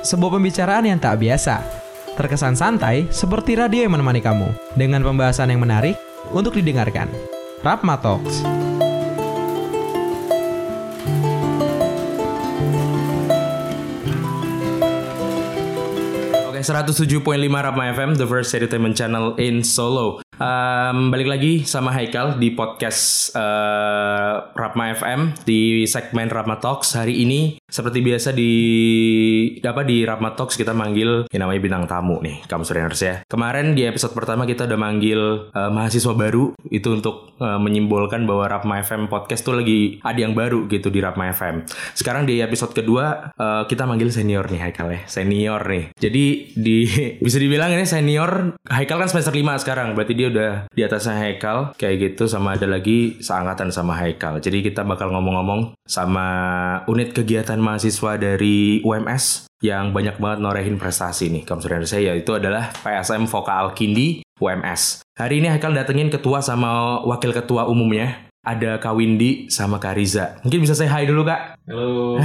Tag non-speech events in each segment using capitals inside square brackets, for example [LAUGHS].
sebuah pembicaraan yang tak biasa. Terkesan santai seperti radio yang menemani kamu dengan pembahasan yang menarik untuk didengarkan. Rapma Talks. Oke, 107.5 Rapma FM, the first entertainment channel in Solo. Um, balik lagi sama Haikal di podcast uh, Rapma FM di segmen Rapma Talks hari ini seperti biasa di apa di Rapma Talks kita manggil yang namanya bintang tamu nih kamu Reners ya. Kemarin di episode pertama kita udah manggil uh, mahasiswa baru itu untuk uh, menyimbolkan bahwa Rapma FM podcast tuh lagi ada yang baru gitu di Rapma FM. Sekarang di episode kedua uh, kita manggil senior nih Haikal ya, senior nih. Jadi di [LAUGHS] bisa dibilang ini senior Haikal kan semester 5 sekarang berarti dia udah di atasnya Haikal kayak gitu sama ada lagi seangkatan sama Haikal. Jadi kita bakal ngomong-ngomong sama unit kegiatan mahasiswa dari UMS yang banyak banget norehin prestasi nih kamu saudara saya yaitu adalah PSM Vokal Kindi UMS. Hari ini Haikal datengin ketua sama wakil ketua umumnya ada Kak Windy sama Kak Riza. Mungkin bisa saya hai dulu Kak. Halo. [LAUGHS]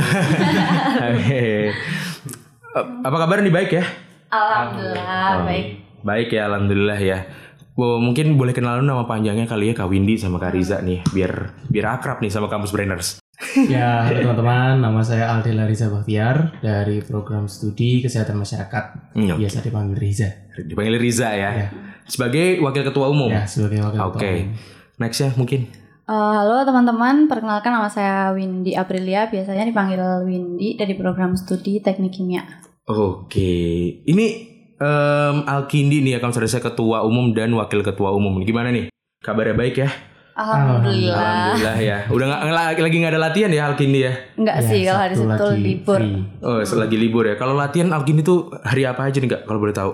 Apa kabar nih baik ya? Alhamdulillah baik. Baik ya, alhamdulillah ya. Wow, mungkin boleh kenalan nama panjangnya kali ya Kak Windy sama Kak Riza nih, biar biar akrab nih sama kampus Brainers. [LAUGHS] ya, halo teman-teman. Nama saya Aldila Riza Bahtiar dari program studi kesehatan masyarakat. Hmm, oke. Biasa dipanggil Riza. Dipanggil Riza ya. Ya. Sebagai wakil ketua umum. Ya, sebagai wakil Oke. ketua umum. Next ya mungkin. Eh, halo teman-teman, perkenalkan nama saya Windy Aprilia, biasanya dipanggil Windy dari program studi Teknik Kimia. Oke. Ini em, Alkindi nih ya kamu saudara saya ketua umum dan wakil ketua umum. Gimana nih? Kabarnya baik ya? Alhamdulillah. Alhamdulillah ya. Udah nggak nggak- lagi nggak ada latihan ya Alkindi ya? Enggak Ya, sih kalau hari Sabtu lagi libur. free. Oh, lagi libur ya. Kalau latihan Alkindi tuh hari apa aja nih kak? Kalau boleh tahu?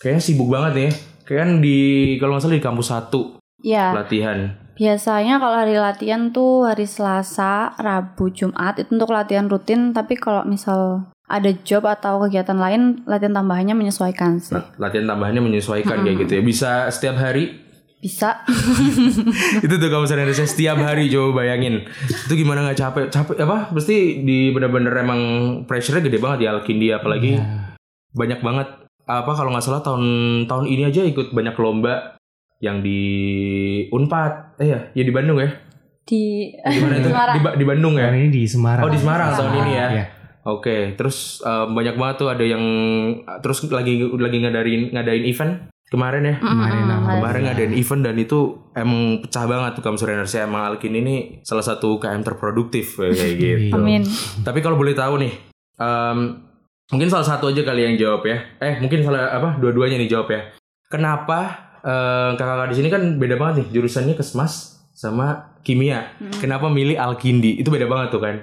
Kayaknya sibuk banget nih. ya. Kayaknya kan di kalau nggak salah di kampus satu Ya, latihan. biasanya kalau hari latihan tuh hari Selasa, Rabu, Jumat itu untuk latihan rutin, tapi kalau misal ada job atau kegiatan lain, latihan tambahannya menyesuaikan sih. Nah, latihan tambahannya menyesuaikan kayak gitu ya. Bisa setiap hari. Bisa. [LAUGHS] itu tuh kamu sadar setiap hari coba bayangin. Itu gimana nggak capek? Capek apa? Pasti di bener-bener emang pressure-nya gede banget ya Alkindi apalagi Ya, banyak banget apa kalau nggak salah tahun tahun ini aja ikut banyak lomba yang di Unpad. Eh ya, ya di Bandung ya. Di Di mana itu? Semarang. Di, di Bandung ya. Tahun ini di Semarang. Oh di Semarang tahun ini ya. Ya. Oke, terus eh, banyak banget tuh ada yang terus lagi lagi ngadain ngadain event kemarin ya. Kemarin Mm-mm, apa? Kemarin Iya. ngadain event dan itu emang pecah banget tuh kamu Reners ya. Emang Alkin ini salah satu KM terproduktif kayak [LAUGHS] gitu. Amin. Tapi kalau boleh tahu nih, em, mungkin salah satu aja kali yang jawab ya. Eh mungkin salah apa? Dua-duanya nih jawab ya. Kenapa eh, kakak-kakak di sini kan beda banget nih jurusannya kesmas sama kimia. Kenapa milih Alkindi? Itu beda banget tuh kan.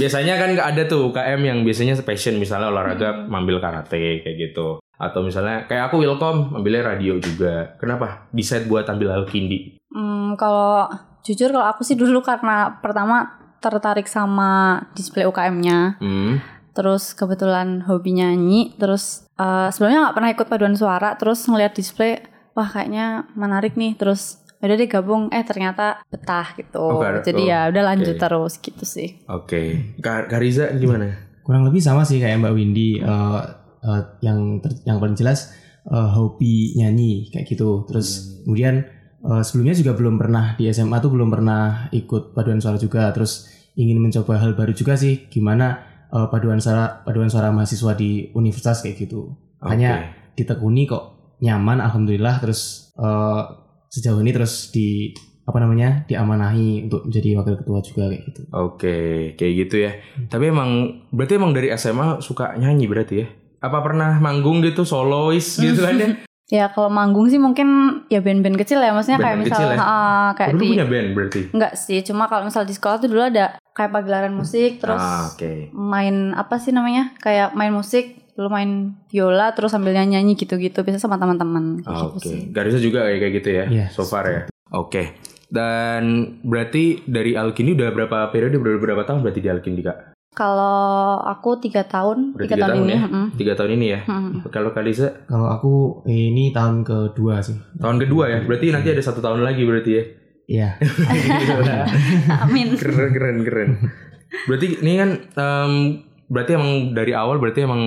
Biasanya kan ada tuh UKM yang biasanya passion misalnya olahraga ambil karate kayak gitu. Atau misalnya kayak aku Wilkom ambilnya radio juga. Kenapa? Decide buat ambil Alkindi. Hmm, kalau jujur kalau aku sih dulu karena pertama tertarik sama display UKM-nya, Hmm. terus kebetulan hobi nyanyi, terus eh, sebelumnya nggak pernah ikut paduan suara, terus ngeliat display, wah kayaknya menarik nih, terus udah deh gabung, eh ternyata betah gitu, Oh, gar- jadi oh, ya udah lanjut oke. terus gitu sih. Oke. Kak Kak Riza gimana? Kurang lebih sama sih kayak Mbak Windy. eh, eh, yang ter- yang paling jelas eh, hobi nyanyi kayak gitu. Terus kemudian eh, sebelumnya juga belum pernah di SMA tuh belum pernah ikut paduan suara juga. Terus ingin mencoba hal baru juga sih. Gimana eh, paduan suara paduan suara mahasiswa di universitas kayak gitu. Hanya ditekuni kok nyaman alhamdulillah terus eh, sejauh ini terus di apa namanya diamanahi untuk menjadi wakil ketua juga kayak gitu. Oke, kayak gitu ya. Tapi emang berarti emang dari SMA suka nyanyi berarti ya? Apa pernah manggung gitu solois gitu kan ya? [LAUGHS] Ya kalau manggung sih mungkin ya band-band kecil ya, maksudnya kayak Band-band misal kecil ya? ah, kayak Dulu di punya band berarti. Enggak sih, cuma kalau misal di sekolah tuh dulu ada kayak pagelaran musik, terus ah, oke. main apa sih namanya? Kayak main musik, dulu main viola, terus sambil nyanyi gitu-gitu, biasa sama teman-teman. gitu Oke. sih. Garisnya juga kayak kayak gitu ya. Iya. So far ya. Oke. Dan berarti dari Alkindi udah berapa periode berapa, berapa tahun berarti di Alkindi Kak? Kalau aku tiga tahun, Udah tiga, tiga tahun, tahun ini, ya? mm-mm. Tiga tahun ini ya. Mm-mm. Kalau Kak Lisa Kalau aku ini tahun kedua sih. tahun kedua ya. Berarti nanti ada satu tahun lagi berarti ya. Iya. [LAUGHS] Amin. keren keren keren. Berarti ini kan em, berarti emang dari awal berarti emang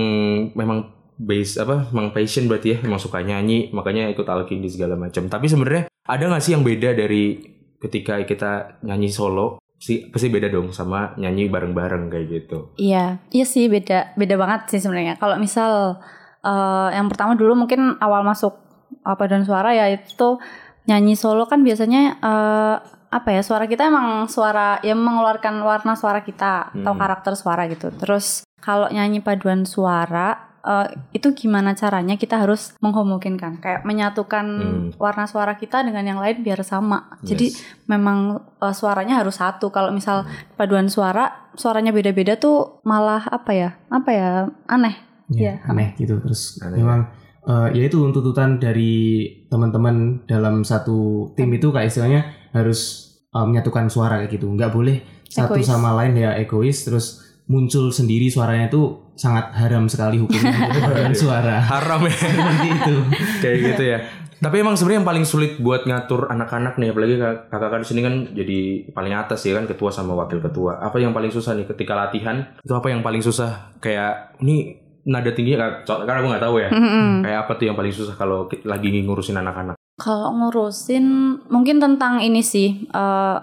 memang base apa emang passion berarti ya emang suka nyanyi makanya ikut Alkindi segala macam. Tapi sebenarnya ada nggak sih yang beda dari ketika kita nyanyi solo? Sih pasti beda dong sama nyanyi bareng-bareng kayak gitu? Iya, iya sih beda beda banget sih sebenarnya. Kalau misal eh, yang pertama dulu mungkin awal masuk apa dan suara ya itu nyanyi solo kan biasanya eh, apa ya suara kita emang suara yang mengeluarkan warna suara kita atau Hmm. karakter suara gitu. Terus kalau nyanyi paduan suara eh, itu gimana caranya kita harus menghomogenkan kayak menyatukan Hmm. warna suara kita dengan yang lain biar sama. Jadi Yes. memang eh, suaranya harus satu. Kalau misal paduan suara, suaranya beda-beda tuh malah apa ya? Apa ya? Aneh. ya, Iya. aneh gitu terus Aneh. memang eh, ya itu tuntutan dari teman-teman dalam satu tim itu kayak istilahnya harus eh, menyatukan suara kayak gitu. Nggak boleh satu Egois. sama lain ya egois terus muncul sendiri suaranya itu sangat haram sekali hukumnya [LAUGHS] Jadi paduan suara. Haram ya. [LAUGHS] Seperti itu. Kayak gitu ya. Tapi emang sebenarnya yang paling sulit buat ngatur anak-anak nih apalagi kak- kakak di sini kan jadi paling atas ya kan ketua sama wakil ketua. Apa yang paling susah nih ketika latihan? Itu apa yang paling susah? Kayak ini nada tingginya kan karena aku nggak tahu ya. Mm-mm. kayak apa tuh yang paling susah kalau lagi ngurusin anak-anak Kalau ngurusin mungkin tentang ini sih eh,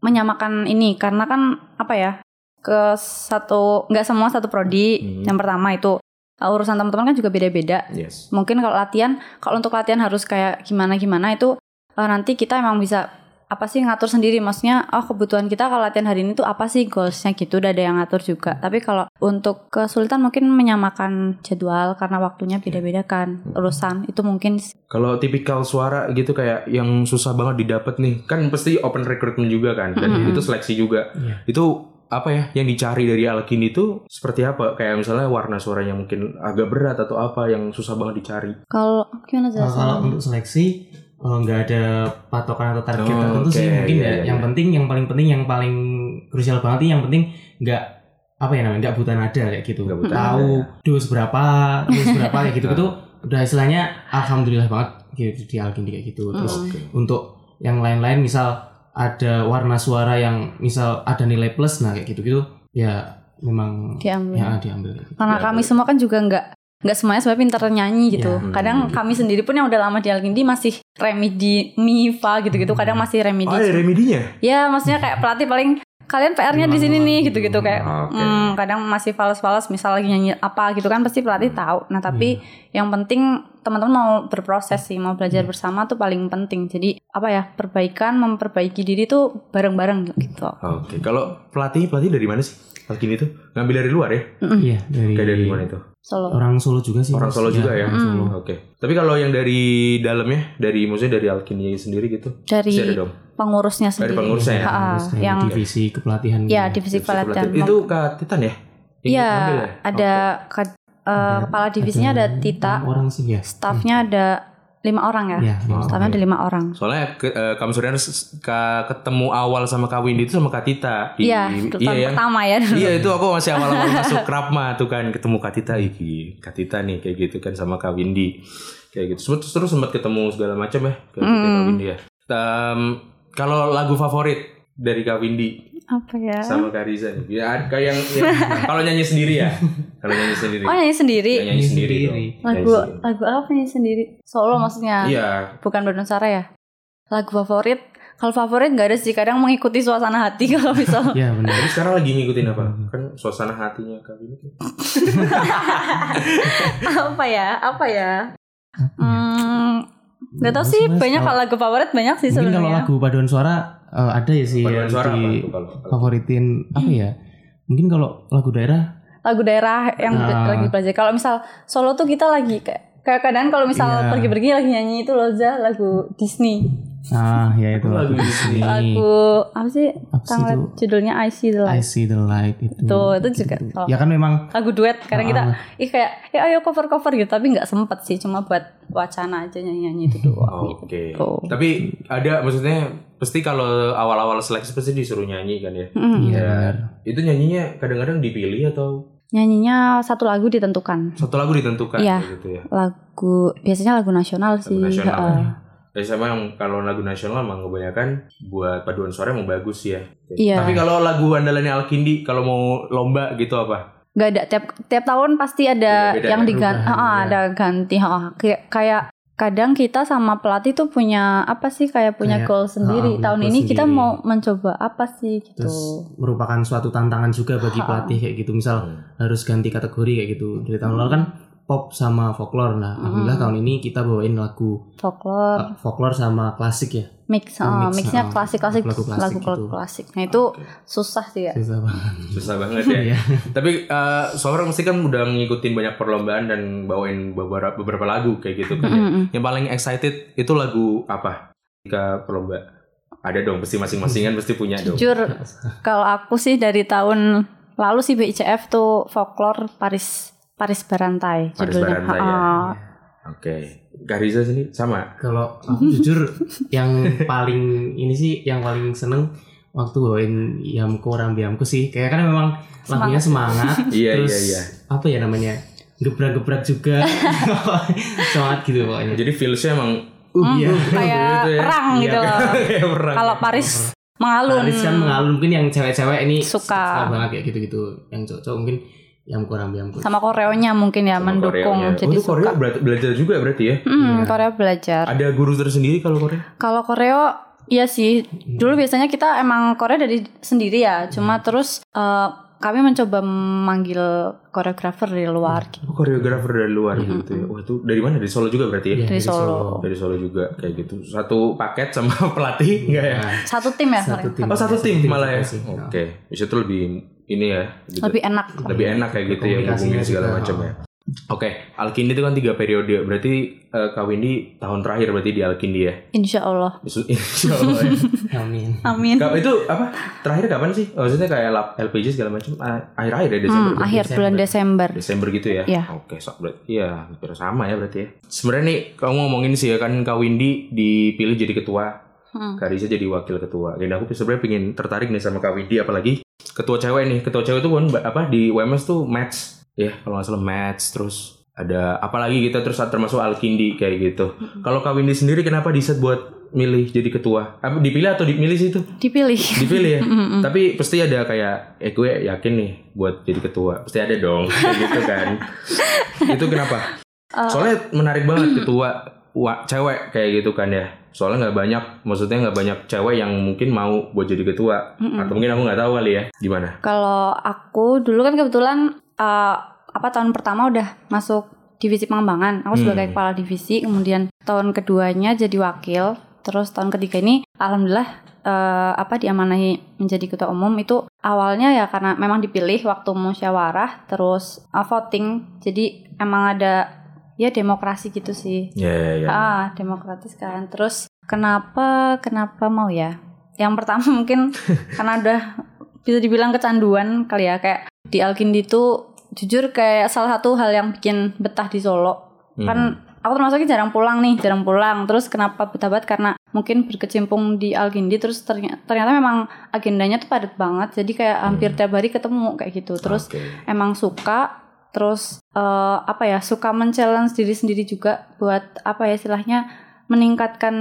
menyamakan ini karena kan apa ya ke satu nggak semua satu prodi. Hmm. Yang pertama itu eh, urusan teman-teman kan juga beda-beda. yes mungkin kalau latihan kalau untuk latihan harus kayak gimana gimana itu eh, nanti kita emang bisa apa sih ngatur sendiri? Maksudnya oh kebutuhan kita kalau latihan hari ini tuh apa sih goalsnya gitu? Udah ada yang ngatur juga. Tapi kalau untuk kesulitan mungkin menyamakan jadwal karena waktunya beda-beda kan. Urusan itu mungkin kalau tipikal suara gitu kayak yang susah banget didapat nih kan pasti open recruitment juga kan dan Mm-mm. itu seleksi juga. Iya. itu apa ya yang dicari dari Alkindi itu seperti apa? Kayak misalnya warna suaranya mungkin agak berat atau apa yang susah banget dicari? Kalau gimana Kalau- untuk seleksi eh, nggak ada patokan atau target Oh, tertentu sih oke, mungkin iya, ya iya, yang iya. penting yang paling penting yang paling krusial banget nih yang penting nggak apa ya namanya nggak buta nada kayak gitu Nggak buta tahu nada, dos berapa dos berapa kayak gitu itu udah istilahnya alhamdulillah banget gitu di Alkindi kayak gitu terus Mm. Oke. untuk yang lain-lain misal ada warna suara yang misal ada nilai plus nah kayak gitu-gitu ya memang diambil ya diambil gitu. karena Ya, kami betul. semua kan juga nggak nggak semuanya sebenarnya pinter nyanyi gitu. Ya. Kadang Hmm. kami sendiri pun yang udah lama di Alkindi masih remedi mi fa gitu-gitu. Kadang masih remedi. oh ada remedinya Ya maksudnya kayak pelatih paling kalian PR-nya di sini nih gitu-gitu kayak Oke. hmm, kadang masih fals-fals misal lagi nyanyi apa gitu kan pasti pelatih tahu. Nah, tapi yang penting teman-teman mau berproses sih, mau belajar bersama tuh paling penting. Jadi apa ya? Perbaikan, memperbaiki diri tuh bareng-bareng gitu. oke kalau pelatih pelatih dari mana sih Alkindi itu ngambil dari luar ya iya dari, kayak dari mana itu Solo. orang Solo juga sih Orang Mas. Solo juga ya? orang Solo. oke tapi kalau yang dari dalamnya dari maksudnya dari Alkindi sendiri gitu Dari ada dong pengurusnya sendiri. pengurusnya ya? Ha, dari yang divisi kepelatihan ya gitu. divisi Divisi pelatihan. pelatih. itu Kak Titan ya Iya, ya? ada kad- eh, kepala divisinya ada Tita, enam orang sih ya staffnya ada lima orang ya. ya Oh. Staffnya ada lima orang. Soalnya ke, eh, Kak Suryan s- ka- ketemu awal sama Kak Windy itu sama Kak Tita. Di- Iya, iya, itu tahun yang- pertama ya dulu. Iya itu aku masih awal-awal masuk Rapma tuh kan ketemu Kak Tita iki Kak Tita nih kayak gitu kan sama Kak Windy kayak gitu terus terus sempat ketemu segala macam ya Kak, Tita, Kak Mm. Windy ya. Em, kalau lagu favorit dari Kak Windy Apa ya? sama Kak Riza nih ya kayak yang, yang- [LAUGHS] kalau nyanyi sendiri ya kalau nyanyi sendiri Oh nyanyi sendiri. Ya, nyanyi sendiri, Sendiri. dong. Lagu Nyanyi sendiri. lagu apa nyanyi sendiri? Solo maksudnya. iya Bukan berdasar ya. Lagu favorit. Kalau favorit nggak ada sih. Kadang mengikuti suasana hati kalau misal. ya benar Tapi sekarang lagi ngikutin apa? Kan suasana hatinya Kak Windy. [LAUGHS] apa ya? Apa ya? Hmm, nggak tahu sih. Mas, Banyak kalau- lagu favorit banyak sih mungkin kalau sebenarnya. lagu paduan suara eh, ada ya sih yang suara apa di tuh kalau? kalau- favoritin apa ya mungkin kalau lagu daerah lagu daerah yang Ah. lagi belajar. Kalau misal solo tuh kita lagi kayak kayak kadang kalau misal Iya. pergi-pergi lagi nyanyi itu loh Za, lagu Disney. Ah ya itu Lagu Disney. Lagu apa sih? Apa sih Tanggal itu? judulnya I See the I Light. see the light itu Tuh, itu juga. Oh. ya kan memang Lagu duet kadang kita Ah. ih kayak ya ayo cover-cover gitu tapi nggak sempet sih cuma buat wacana aja nyanyi-nyanyi itu doang. Oke. gitu. Tapi ada maksudnya pasti kalau awal-awal seleksi pasti disuruh nyanyi kan ya. Mm. iya Ya. benar Itu nyanyinya kadang-kadang dipilih atau Nyanyinya satu lagu ditentukan. satu lagu ditentukan Iya. gitu ya. Lagu biasanya lagu nasional sih. Lagu nasional. Ya. Ya sama yang kalau lagu nasional emang kebanyakan buat paduan suara emang bagus ya. Iya. Tapi kalau lagu andalannya Alkindi kalau mau lomba gitu apa? nggak ada tiap tiap tahun pasti ada yang ya, diganti perubahan, ya. ada ganti ha, kayak kayak kadang kita sama pelatih tuh punya apa sih kayak punya Kayak, goal sendiri ha, tahun goal ini kita sendiri. mau mencoba apa sih gitu Terus merupakan suatu tantangan juga bagi pelatih kayak gitu. Misal Hmm. harus ganti kategori kayak gitu. Dari tahun lalu kan pop sama folklore. Nah, alhamdulillah Hmm. tahun ini kita bawain lagu folklore uh, folklore sama klasik ya. mix, Oh, mix, mixnya ah, klasik klasik lagu klasik lagu gitu. klasik nah itu Oke. susah sih ya Susah banget. Susah banget ya. [LAUGHS] Iya. Tapi uh, seorang mesti kan udah ngikutin banyak perlombaan dan bawain beberapa beberapa lagu kayak gitu kan. ya. Mm-mm. Yang paling excited itu lagu apa? Ketika perlomba ada dong, pasti masing-masing kan pasti punya dong. jujur kalau aku sih dari tahun lalu sih BICF tuh folklore Paris Paris Barantai Paris judulnya. Barantai ya. Oke. Gariza sini sama. Kalau aku jujur yang paling ini sih yang paling seneng waktu bawain Yamko Rambiamku sih. Kayak kan memang lagunya semangat. [LAUGHS] Iya terus iya iya. apa ya namanya? Gebrak-gebrak juga. [LAUGHS] semangat gitu pokoknya. Jadi feelsnya emang Hmm, Iya. kayak gitu ya. perang Iya, gitu loh. Kalau Paris mengalun. Paris kan mengalun mungkin yang cewek-cewek ini Suka. banget kayak gitu-gitu. Yang cowok mungkin Yamko Rambiamku. sama koreonya mungkin ya Sama mendukung Koreanya. jadi oh, itu Korea suka. belajar juga berarti ya? Hmm, Iya. Korea belajar. Ada guru tersendiri kalau Korea? Kalau koreo iya sih. Dulu biasanya kita emang Korea dari sendiri ya. Cuma terus eh, kami mencoba memanggil koreografer dari luar gitu. Oh, koreografer dari luar Mm-hmm. gitu ya. Wah, itu dari mana? Dari Solo juga berarti ya? Iya, Dari Solo. Dari Solo juga kayak gitu. Satu paket sama [LAUGHS] pelatih enggak ya? Satu tim ya. Satu tim. Oh, satu tim Tim malah ya. Oke. Bisa tuh lebih ini ya. Lebih, Lebih enak. lebih enak kayak gitu ya ngubungin segala juga, macam ya. Oke, Alkindi itu kan tiga periode. Berarti eh, Kak Windy tahun terakhir berarti di Alkindi ya? Insya Allah. Insya Allah ya. [LAUGHS] Amin. Amin. Kak, itu apa? Terakhir kapan sih? Oh, Maksudnya kayak lap- LPG segala macam ah, akhir-akhir ya Desember. Hmm, berarti? akhir bulan Desember. Desember gitu ya? Iya. Oke, so, berarti ya hampir sama ya berarti ya. Sebenarnya nih kamu ngomongin sih ya kan Kak Windy dipilih jadi ketua, Hmm. Kak Riza jadi wakil ketua. Dan aku sebenarnya pengen tertarik nih sama Kak Windy apalagi ketua cewek nih. Ketua cewek itu kan apa di WMS tuh match ya kalau nggak salah match terus ada apalagi kita terus termasuk Alkindi kayak gitu. Kalau Kak Windy sendiri kenapa diset buat milih jadi ketua? Apa dipilih atau dipilih sih itu? Dipilih. Dipilih ya. [LAUGHS] Mm-mm. Tapi pasti ada kayak eh gue yakin nih buat jadi ketua. Pasti ada dong [LAUGHS] kayak gitu kan. itu kenapa? Soalnya menarik banget ketua wa, cewek kayak gitu kan ya. Soalnya nggak banyak, maksudnya nggak banyak cewek yang mungkin mau buat jadi ketua. Atau mungkin aku nggak tahu kali ya. Gimana? Kalau aku dulu kan kebetulan eh, apa tahun pertama udah masuk divisi pengembangan. Aku sebagai Hmm. kepala divisi, kemudian tahun keduanya jadi wakil. Terus tahun ketiga ini alhamdulillah eh, apa diamanahi menjadi ketua umum itu awalnya ya karena memang dipilih waktu musyawarah terus eh, voting. Jadi emang ada ya demokrasi gitu sih. Ya ya ya. Ah, demokratis kan. Terus kenapa kenapa mau ya? Yang pertama [LAUGHS] mungkin karena udah bisa dibilang kecanduan kali ya kayak di Alkindi tuh jujur kayak salah satu hal yang bikin betah di Solo. Hmm. Kan aku termasuknya jarang pulang nih, jarang pulang. Terus kenapa betah banget karena mungkin berkecimpung di Alkindi terus ternyata, ternyata memang agendanya tuh padat banget. Jadi kayak hampir tiap hari ketemu kayak gitu. Terus Oke. emang suka terus eh, apa ya suka men-challenge diri sendiri juga buat apa ya istilahnya meningkatkan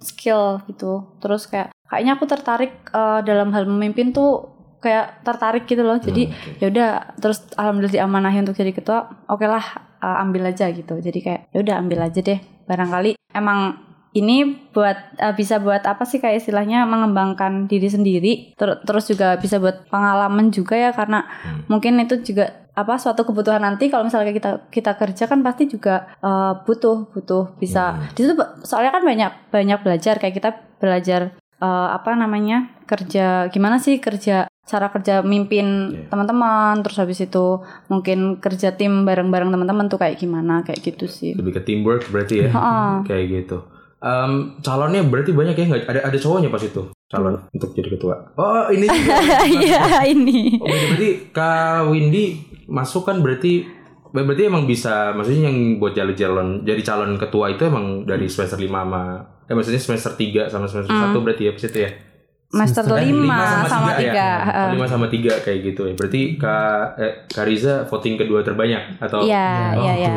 skill gitu. Terus kayak kayaknya aku tertarik eh, dalam hal memimpin tuh kayak tertarik gitu loh. Jadi Hmm, oke. ya udah terus alhamdulillah diamanahi untuk jadi ketua oke lah eh, ambil aja gitu. Jadi kayak ya udah ambil aja deh. Barangkali emang ini buat eh, bisa buat apa sih kayak istilahnya mengembangkan diri sendiri ter- terus juga bisa buat pengalaman juga ya karena Hmm. mungkin itu juga apa suatu kebutuhan nanti kalau misalnya kita kita kerja kan pasti juga eh, butuh butuh bisa Hmm. di situ soalnya kan banyak banyak belajar kayak kita belajar eh, apa namanya kerja gimana sih kerja cara kerja mimpin Iya. teman-teman terus habis itu mungkin kerja tim bareng-bareng teman-teman tuh kayak gimana kayak gitu sih Lebih ke teamwork berarti ya. Heeh. Kayak gitu. Em, calonnya berarti banyak ya nggak ada ada cowoknya pas itu calon untuk jadi ketua. Oh ini. [LAUGHS] Iya ini. Oh, berarti Kak Windy masuk kan berarti berarti emang bisa maksudnya yang buat jadi calon jadi calon ketua itu emang dari semester 5 sama eh maksudnya semester 3 sama semester 1 berarti ya pas itu ya. Master Semester lima sama, tiga tiga. ya? lima sama tiga kayak gitu ya. Berarti Kak eh, Kak Riza voting kedua terbanyak atau Iya, iya, iya.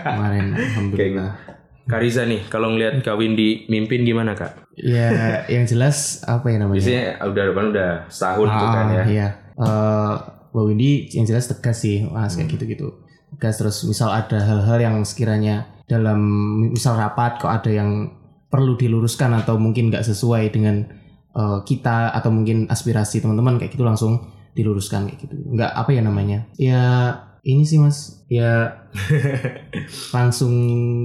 Kemarin [LAUGHS] alhamdulillah. Kak Riza nih kalau ngelihat Kak Windy mimpin gimana Kak? Ya, yang jelas apa ya namanya? Biasanya udah depan udah setahun tuh kan ya. Iya. Eh, Mbak Windy yang jelas tegas sih mas kayak gitu-gitu tegas terus misal ada hal-hal yang sekiranya dalam misal rapat kok ada yang perlu diluruskan atau mungkin nggak sesuai dengan eh, kita atau mungkin aspirasi teman-teman kayak gitu langsung diluruskan kayak gitu nggak apa ya namanya ya ini sih mas ya [LAUGHS] langsung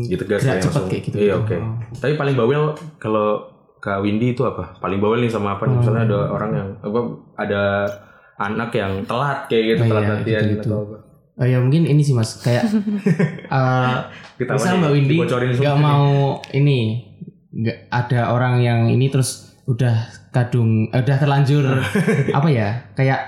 Gitu gerak ya, cepat langsung. kayak gitu Iya oke. Tapi paling bawel kalau Kak Windy itu apa? Paling bawel nih sama apa? nih? Misalnya ada orang yang apa ada anak yang telat kayak gitu Oh, telat iya, latihan gitu-gitu. atau apa? Oh ya mungkin ini sih mas kayak [LAUGHS] eh Kita misal Mbak? Windy nggak mau ini nggak ada orang yang ini terus udah kadung eh, udah terlanjur [LAUGHS] apa ya kayak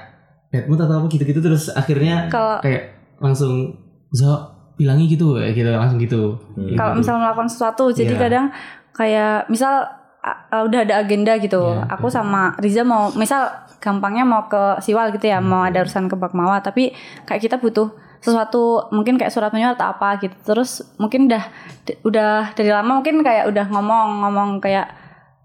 bad mood atau apa gitu-gitu terus akhirnya Kalau kayak langsung zo bilangi gitu kayak gitu langsung gitu. Hmm. kalau misal melakukan sesuatu jadi Iya. kadang kayak misal a- udah ada agenda gitu Iya, aku sama Riza mau misal gampangnya mau ke Siwal gitu ya mau ada urusan ke Bakmawa tapi kayak kita butuh sesuatu mungkin kayak surat menyurat atau apa gitu terus mungkin udah udah dari lama mungkin kayak udah ngomong ngomong kayak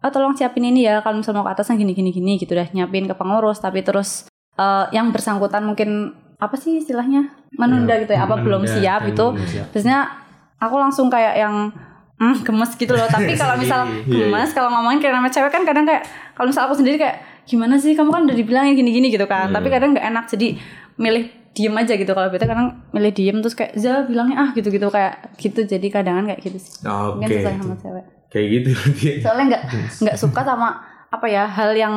oh tolong siapin ini ya kalau misal mau ke atasnya gini gini gini gitu udah nyiapin ke pengurus tapi terus eh, yang bersangkutan mungkin apa sih istilahnya? Menunda gitu ya apa belum menunda siap dan itu. siap. biasanya aku langsung kayak yang hmm, gemes gitu loh. Tapi kalau misal Iya, gemes kalau ngomongin kayak nama cewek kan kadang kayak kalau misal aku sendiri kayak gimana sih? Kamu kan udah dibilangnya gini-gini gitu kan. Tapi kadang nggak enak. Jadi milih diem aja gitu. Kalau beta kadang milih diem terus kayak Za bilangnya ah gitu-gitu. Kayak gitu. Jadi kadangan kayak gitu sih. Oke. mungkin susah sama cewek. Kayak gitu soalnya nggak [LAUGHS] nggak suka sama apa ya hal yang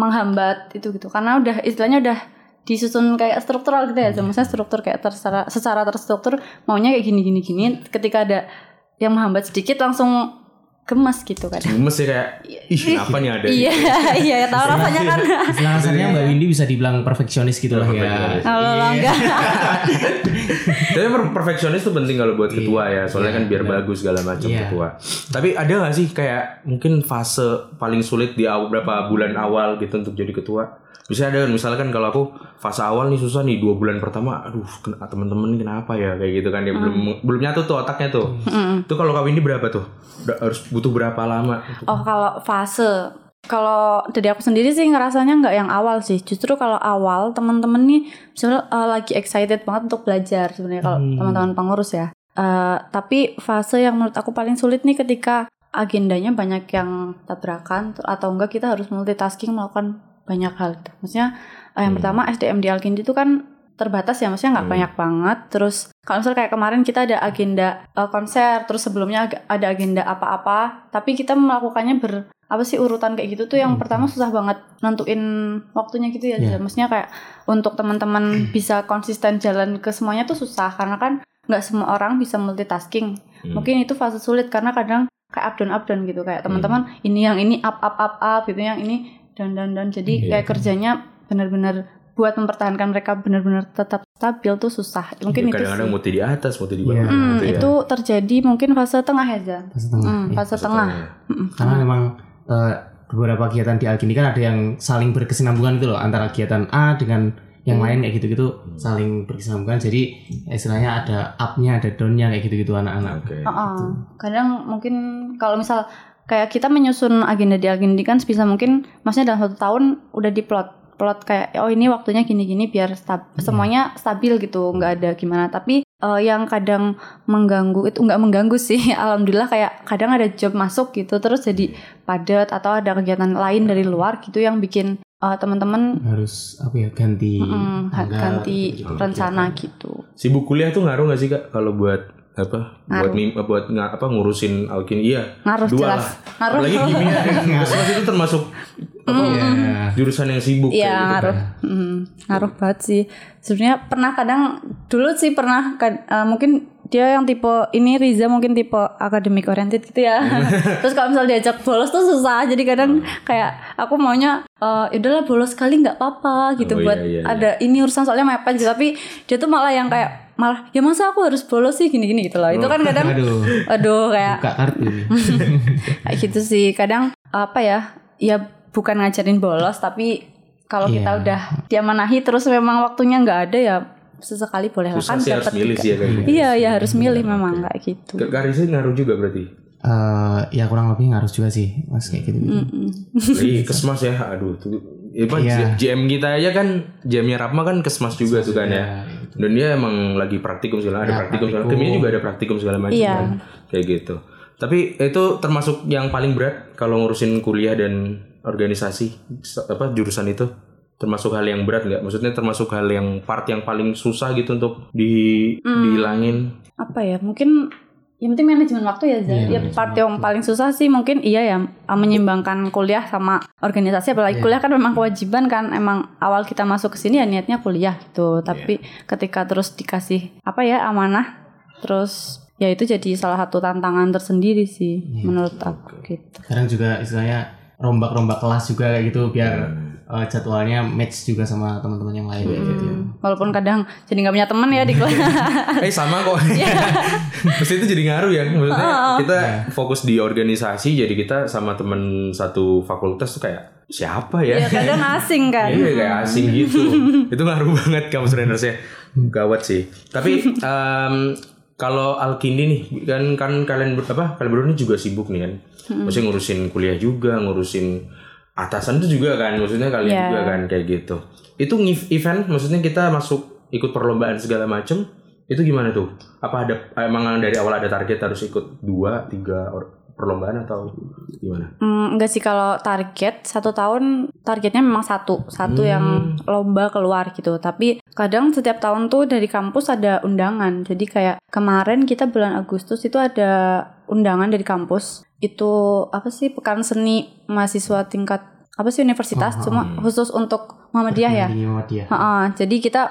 menghambat itu gitu. Karena udah istilahnya udah disusun kayak struktural gitu ya. Maksudnya struktur kayak tersecara secara terstruktur maunya kayak gini gini gini. Ketika ada yang menghambat sedikit langsung gemes gitu kan. Gemes ya kayak ih kenapa nih ada? Iya [LAUGHS] iya ya tahu rasanya kan. Alasannya Mbak Windy bisa dibilang perfeksionis gitu lah ya. Perfeksionis. kalau lo enggak. [LAUGHS] Tapi per- perfeksionis tuh penting kalau buat ketua ya, soalnya kan biar bagus segala macam Iya. ketua. Tapi ada gak sih kayak mungkin fase paling sulit di awal berapa bulan awal gitu untuk jadi ketua? Misalnya ada misalkan kalau aku fase awal nih susah nih dua bulan pertama, aduh temen-temen kenapa ya kayak gitu kan ya belum belum nyatu tuh otaknya tuh. Itu kalau kawin ini berapa tuh? Udah harus butuh berapa lama? Oh kalau fase kalau dari aku sendiri sih ngerasanya nggak yang awal sih. Justru kalau awal teman-teman nih misalnya eh, lagi excited banget untuk belajar sebenarnya kalau teman-teman pengurus ya. Eh, tapi fase yang menurut aku paling sulit nih ketika agendanya banyak yang tabrakan atau enggak kita harus multitasking melakukan banyak hal gitu. Maksudnya eh, yang pertama SDM di Alkindi itu kan terbatas ya maksudnya nggak banyak banget. Terus kalau misalnya kayak kemarin kita ada agenda eh, konser terus sebelumnya ada agenda apa-apa tapi kita melakukannya ber apa sih urutan kayak gitu tuh yang pertama susah banget nentuin waktunya gitu ya. Iya. maksudnya kayak untuk teman-teman bisa konsisten jalan ke semuanya tuh susah karena kan nggak semua orang bisa multitasking. Mungkin itu fase sulit karena kadang kayak up down up down gitu. Kayak teman-teman ini yang ini up up up up gitu yang ini down down down jadi kayak kerjanya benar-benar buat mempertahankan mereka benar-benar tetap stabil tuh susah mungkin itu Kadang-kadang muti di atas, muti di bawah. Iya. Hmm, gitu ya. itu terjadi mungkin fase tengah ya Zan. Fase tengah, Hmm, ya. fase tengah. Mm-mm. Karena memang eh, beberapa kegiatan di Alkindi kan ada yang saling berkesinambungan gitu loh antara kegiatan A dengan yang lain kayak gitu-gitu saling berkesinambungan. Jadi istilahnya ada up-nya, ada down-nya kayak gitu-gitu anak-anak. Oke. Heeh. Kadang mungkin kalau misal kayak kita menyusun agenda di agenda kan sebisa mungkin maksudnya dalam satu tahun udah diplot. Plot kayak oh ini waktunya gini-gini biar stab- semuanya stabil gitu nggak ada gimana. Tapi eh, yang kadang mengganggu itu nggak mengganggu sih. [LAUGHS] Alhamdulillah kayak kadang ada job masuk gitu terus jadi padat atau ada kegiatan lain dari luar gitu yang bikin eh, teman-teman Harus apa ya ganti mm, tanggal, ganti gitu-gitu. rencana gitu. Sibuk kuliah tuh ngaruh gak sih kak kalau buat apa buat Ngaruh. mim, buat nga- apa ngurusin alkin iya ngaruh dua jelas lah ngaruh apalagi kimia [LAUGHS] Kesmas itu termasuk apa Iya. jurusan yang sibuk Iya kayak gitu ngaruh, kan. Mm, ngaruh banget sih. Sebenarnya pernah kadang dulu sih pernah kad- eh, mungkin dia yang tipe ini Riza mungkin tipe academic oriented gitu ya. [LAUGHS] Terus kalau misal diajak bolos tuh susah. Jadi kadang kayak aku maunya eh "Ya udahlah bolos sekali nggak apa-apa gitu Oh, iya, buat iya, iya. ada ini urusan soalnya mepet gitu. Tapi dia tuh malah yang kayak malah ya masa aku harus bolos sih gini-gini? Gitu loh. Itu kan kadang [LAUGHS] Aduh, aduh kayak buka kartu. [LAUGHS] Kayak gitu sih. Kadang apa ya ya bukan ngajarin bolos tapi kalau Iya. kita udah diamanahi terus memang waktunya nggak ada ya sesekali boleh lah kan dapat milih sih ya kayak gitu. Iya ya harus milih memang kayak gitu. Ke ngaruh juga berarti? Eh, ya kurang lebih harus juga sih mas kayak gitu. Mm-mm. Jadi kesmas ya aduh tuh apa, Iya. GM kita aja kan GM-nya Rapma kan kesmas juga tuh kan ya. Ya, Dan dia emang lagi praktikum segala, ada Ya, praktikum segala. praktikum. Kimia juga ada praktikum segala macam Iya. kan. Kayak gitu. Tapi itu termasuk yang paling berat kalau ngurusin kuliah dan organisasi apa jurusan itu termasuk hal yang berat nggak? Maksudnya termasuk hal yang part yang paling susah gitu untuk di Hmm. dihilangin. apa ya mungkin yang penting manajemen waktu ya Zah. Iya, ya part yang paling susah sih mungkin iya ya uh, menyimbangkan kuliah sama organisasi apalagi Iya. kuliah kan memang kewajiban kan emang awal kita masuk ke sini ya niatnya kuliah gitu tapi Iya. ketika terus dikasih apa ya amanah terus ya itu jadi salah satu tantangan tersendiri sih Iya, menurut aku gitu Sekarang juga istilahnya rombak-rombak kelas juga kayak gitu biar Hmm. Eh, jadwalnya match juga sama teman-teman yang lain kayak gitu. ya. walaupun kadang jadi nggak punya teman ya di kelas [LAUGHS] Eh sama kok. [LAUGHS] Iya. Terus itu jadi ngaruh ya. Maksudnya kita Iya. fokus di organisasi jadi kita sama temen satu fakultas tuh kayak siapa ya? ya kadang [LAUGHS] asing kan Iya kayak asing gitu. itu ngaruh banget kamu ya. Gawat sih. Tapi em, kalau Alkindi nih kan kan kalian apa? Kalian berdua ini juga sibuk nih kan. Maksudnya ngurusin kuliah juga, ngurusin atasan itu juga kan. Maksudnya kalian Iya. juga kan kayak gitu. Itu event maksudnya kita masuk ikut perlombaan segala macem itu gimana tuh? Apa ada emang dari awal ada target harus ikut dua, tiga or- perlombaan atau gimana? Hmm, enggak sih kalau target satu tahun targetnya memang satu. Satu Hmm. yang lomba keluar gitu. Tapi kadang setiap tahun tuh dari kampus ada undangan. Jadi kayak kemarin kita bulan Agustus itu ada undangan dari kampus. Itu apa sih pekan seni mahasiswa tingkat apa sih universitas? Oh, cuma khusus untuk Muhammadiyah ya? Muhammadiyah. Heeh, jadi kita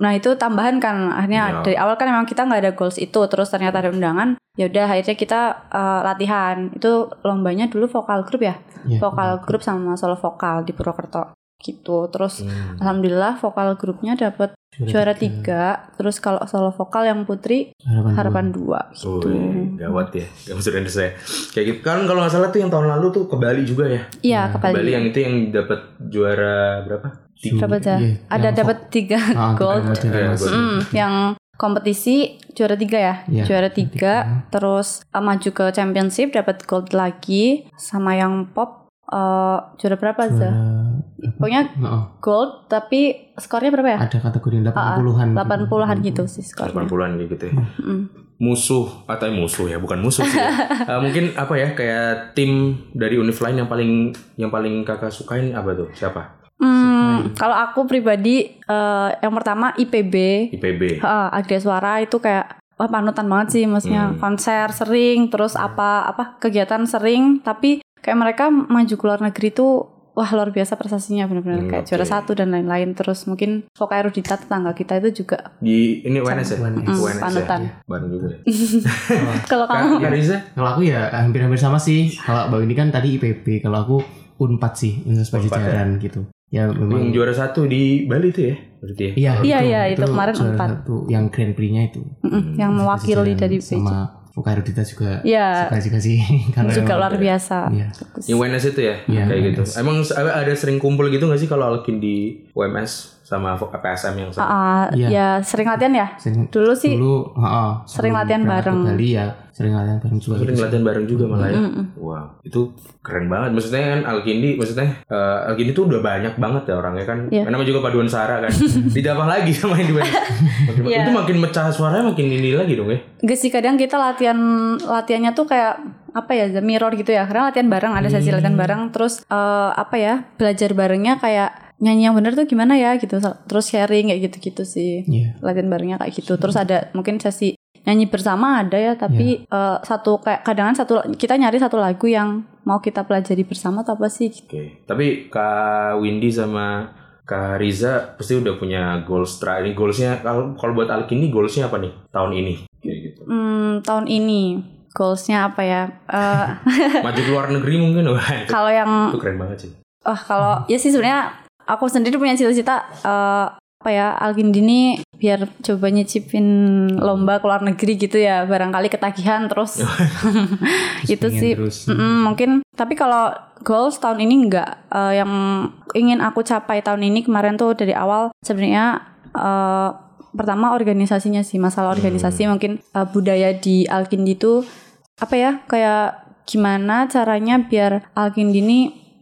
nah itu tambahan kan akhirnya Ya. dari awal kan memang kita nggak ada goals itu terus ternyata ada undangan ya udah akhirnya kita eh, latihan itu lombanya dulu vokal grup ya Iya. vokal grup sama solo vokal di Purwokerto gitu terus Hmm. alhamdulillah vokal grupnya dapat juara tiga terus kalau solo vokal yang putri Harapan, harapan dua Oh, gitu iya, gawat ya. Gak maksud saya. Kayak gitu. Kan kalau nggak salah tuh yang tahun lalu tuh ke Bali juga ya. iya Ke kembali Bali yang itu yang dapat juara berapa? Tiga. dapat ya Iya, ada dapat tiga Ah, gold [LAUGHS] tiga gold, tiga gold. Mm, yang kompetisi juara tiga ya, Iya, juara tiga, terus uh, maju ke championship dapat gold lagi, sama yang pop uh, juara berapa Juara- Zah? Pokoknya Heeh. gold tapi skornya berapa ya? ada kategori 80-an. 80-an gitu sih skornya. 80-an gitu ya. Mm. Musuh atau eh, musuh ya, bukan musuh sih. ya. [LAUGHS] Eh, mungkin apa ya kayak tim dari univ lain yang paling yang paling kakak sukain apa tuh? Siapa? Hmm, kalau aku pribadi uh, yang pertama IPB, IPB. uh, Agria Suara itu kayak wah panutan banget sih maksudnya Hmm. konser sering terus apa apa kegiatan sering tapi kayak mereka maju ke luar negeri tuh wah luar biasa prestasinya benar-benar Hmm, kayak oke. juara satu dan lain-lain terus mungkin Voka Erudita tetangga kita itu juga Di ini UNS ya? UNS. UNS ya. panutan. Juga ya. [LAUGHS] kalau kamu Kak Riza? Kalau aku ya hampir-hampir sama sih. Kalau Mbak ini kan tadi IPB, kalau aku Unpad sih, Universitas Unpad ya? Pajajaran gitu. Ya Yang memang juara satu di Bali tuh ya? Berarti ya? Iya, Iya, iya, itu kemarin juara Unpad. yang Grand Prix-nya itu. mm-mm, yang mewakili dari sama PJ Voka Erudita juga Iya. suka juga sih [LAUGHS] karena juga luar biasa Iya. Bagus. Yang UNS itu ya? Iya, Kayak gitu. UNS. Emang ada ada sering kumpul gitu gak sih kalau Alkin di UMS sama PSM yang sama? Ah, Iya. ya sering latihan ya Sering- dulu sih dulu heeh, sering sebelum latihan bareng. Bali ya sering latihan bareng juga Sering latihan bareng juga malah ya. Mm-mm. Wow, itu keren banget. Maksudnya kan Alkindi, maksudnya eh, Alkindi tuh udah banyak banget ya orangnya kan. Iya. Nama juga paduan Sara kan. [LAUGHS] Ditambah lagi sama yang di. Makin- Iya. Itu makin mecah suaranya makin ini lagi dong ya. Gak sih kadang kita latihan latihannya tuh kayak apa ya the mirror gitu ya karena latihan bareng ada sesi latihan bareng terus eh, apa ya belajar barengnya kayak nyanyi yang bener tuh gimana ya gitu terus sharing kayak gitu-gitu sih Iya. latihan barengnya kayak gitu terus ada mungkin sesi nyanyi bersama ada ya tapi eh, satu kayak kadang satu kita nyari satu lagu yang mau kita pelajari bersama atau apa sih Oke. Tapi Kak Windy sama Kak Riza pasti udah punya goals terakhir. Ini goalsnya kalau kalau buat Alkindi goalsnya apa nih tahun ini? Kayak gitu. hmm, tahun ini goalsnya apa ya Eh, [LAUGHS] Maju ke luar negeri mungkin itu, [LAUGHS] kalau yang itu keren banget sih. Oh kalau ya sih sebenarnya aku sendiri punya cita-cita eh, apa ya Algindini biar coba nyicipin lomba ke luar negeri gitu ya barangkali ketagihan terus. [LAUGHS] Itu pengen sih. terus. Mm-mm, mungkin tapi kalau goals tahun ini enggak. Eh, yang ingin aku capai tahun ini kemarin tuh dari awal sebenarnya eh, pertama organisasinya sih masalah organisasi mungkin eh, budaya di Alkindi itu apa ya kayak gimana caranya biar Alkindi ini